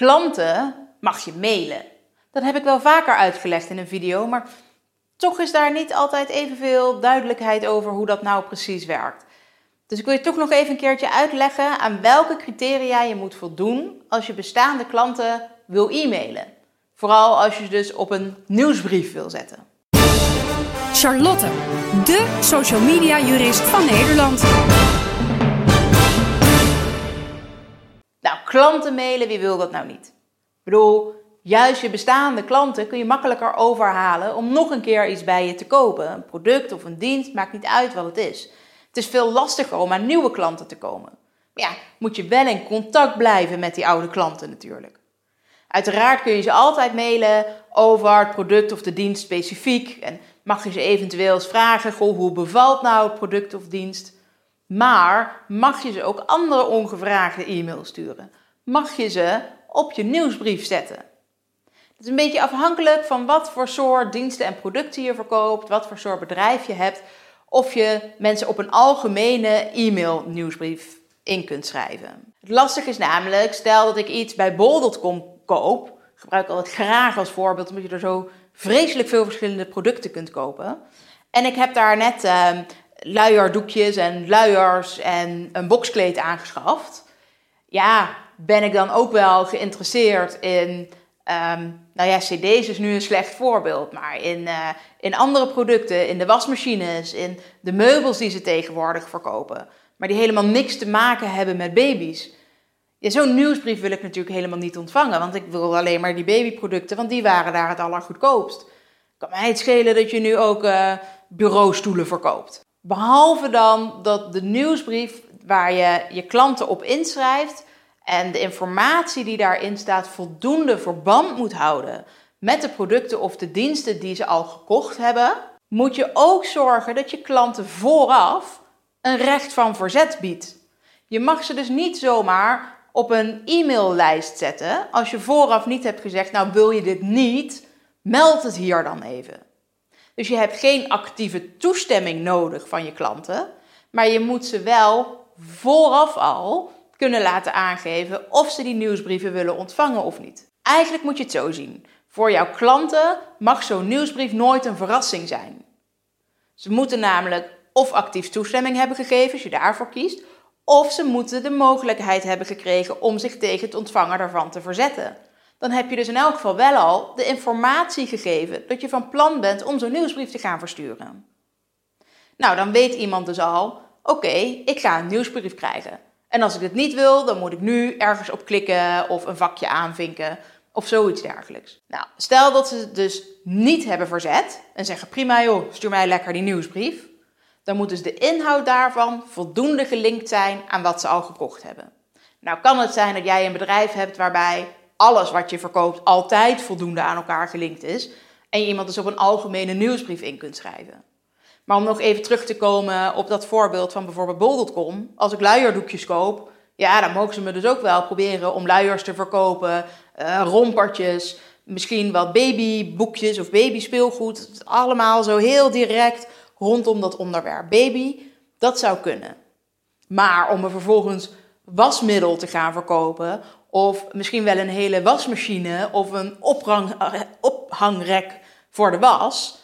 Klanten mag je mailen. Dat heb ik wel vaker uitgelegd in een video, maar toch is daar niet altijd evenveel duidelijkheid over hoe dat nou precies werkt. Dus ik wil je toch nog even een keertje uitleggen aan welke criteria je moet voldoen als je bestaande klanten wil e-mailen. Vooral als je dus op een nieuwsbrief wil zetten. Charlotte, de social media jurist van Nederland. Klanten mailen, wie wil dat nou niet? Ik bedoel, juist je bestaande klanten kun je makkelijker overhalen om nog een keer iets bij je te kopen. Een product of een dienst, maakt niet uit wat het is. Het is veel lastiger om aan nieuwe klanten te komen. Maar ja, moet je wel in contact blijven met die oude klanten natuurlijk. Uiteraard kun je ze altijd mailen over het product of de dienst specifiek. En mag je ze eventueel eens vragen, goh, hoe bevalt nou het product of dienst? Maar mag je ze ook andere ongevraagde e-mails sturen? Mag je ze op je nieuwsbrief zetten? Het is een beetje afhankelijk van wat voor soort diensten en producten je verkoopt, wat voor soort bedrijf je hebt, of je mensen op een algemene e-mail nieuwsbrief in kunt schrijven. Het lastige is namelijk, stel dat ik iets bij bol.com koop, gebruik ik altijd graag als voorbeeld, omdat je er zo vreselijk veel verschillende producten kunt kopen. En ik heb daar net uh, luierdoekjes en luiers en een boxkleed aangeschaft. Ja, ben ik dan ook wel geïnteresseerd in Um, nou ja, CD's is nu een slecht voorbeeld, maar in, uh, in andere producten, in de wasmachines, in de meubels die ze tegenwoordig verkopen, maar die helemaal niks te maken hebben met baby's. Zo'n nieuwsbrief wil ik natuurlijk helemaal niet ontvangen, want ik wil alleen maar die babyproducten, want die waren daar het allergoedkoopst. Kan mij het schelen dat je nu ook uh, bureaustoelen verkoopt. Behalve dan dat de nieuwsbrief waar je je klanten op inschrijft, en de informatie die daarin staat voldoende verband moet houden met de producten of de diensten die ze al gekocht hebben, moet je ook zorgen dat je klanten vooraf een recht van verzet biedt. Je mag ze dus niet zomaar op een e-maillijst zetten als je vooraf niet hebt gezegd, nou wil je dit niet, meld het hier dan even. Dus je hebt geen actieve toestemming nodig van je klanten, maar je moet ze wel vooraf al kunnen laten aangeven of ze die nieuwsbrieven willen ontvangen of niet. Eigenlijk moet je het zo zien. Voor jouw klanten mag zo'n nieuwsbrief nooit een verrassing zijn. Ze moeten namelijk of actief toestemming hebben gegeven, als je daarvoor kiest, of ze moeten de mogelijkheid hebben gekregen om zich tegen het ontvangen daarvan te verzetten. Dan heb je dus in elk geval wel al de informatie gegeven dat je van plan bent om zo'n nieuwsbrief te gaan versturen. Nou, dan weet iemand dus al: oké, ik ga een nieuwsbrief krijgen. En als ik het niet wil, dan moet ik nu ergens op klikken of een vakje aanvinken of zoiets dergelijks. Nou, stel dat ze het dus niet hebben verzet en zeggen prima joh, stuur mij lekker die nieuwsbrief. Dan moet dus de inhoud daarvan voldoende gelinkt zijn aan wat ze al gekocht hebben. Nou kan het zijn dat jij een bedrijf hebt waarbij alles wat je verkoopt altijd voldoende aan elkaar gelinkt is en je iemand dus op een algemene nieuwsbrief in kunt schrijven. Maar om nog even terug te komen op dat voorbeeld van bijvoorbeeld bol.com. Als ik luierdoekjes koop, ja, dan mogen ze me dus ook wel proberen om luiers te verkopen, uh, rompertjes, misschien wat babyboekjes of babyspeelgoed. Allemaal zo heel direct rondom dat onderwerp baby. Dat zou kunnen. Maar om er vervolgens wasmiddel te gaan verkopen, of misschien wel een hele wasmachine of een ophang, ophangrek voor de was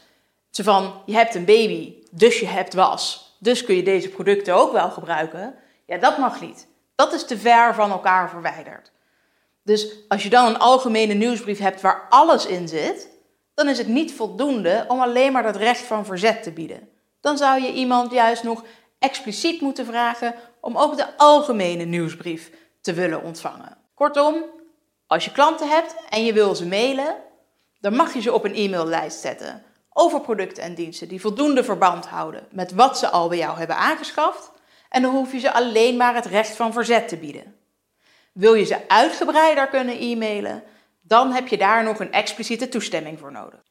zo van, je hebt een baby, dus je hebt was. Dus kun je deze producten ook wel gebruiken. Ja, dat mag niet. Dat is te ver van elkaar verwijderd. Dus als je dan een algemene nieuwsbrief hebt waar alles in zit, dan is het niet voldoende om alleen maar dat recht van verzet te bieden. Dan zou je iemand juist nog expliciet moeten vragen om ook de algemene nieuwsbrief te willen ontvangen. Kortom, als je klanten hebt en je wil ze mailen, dan mag je ze op een e-maillijst zetten over producten en diensten die voldoende verband houden met wat ze al bij jou hebben aangeschaft. En dan hoef je ze alleen maar het recht van verzet te bieden. Wil je ze uitgebreider kunnen e-mailen, dan heb je daar nog een expliciete toestemming voor nodig.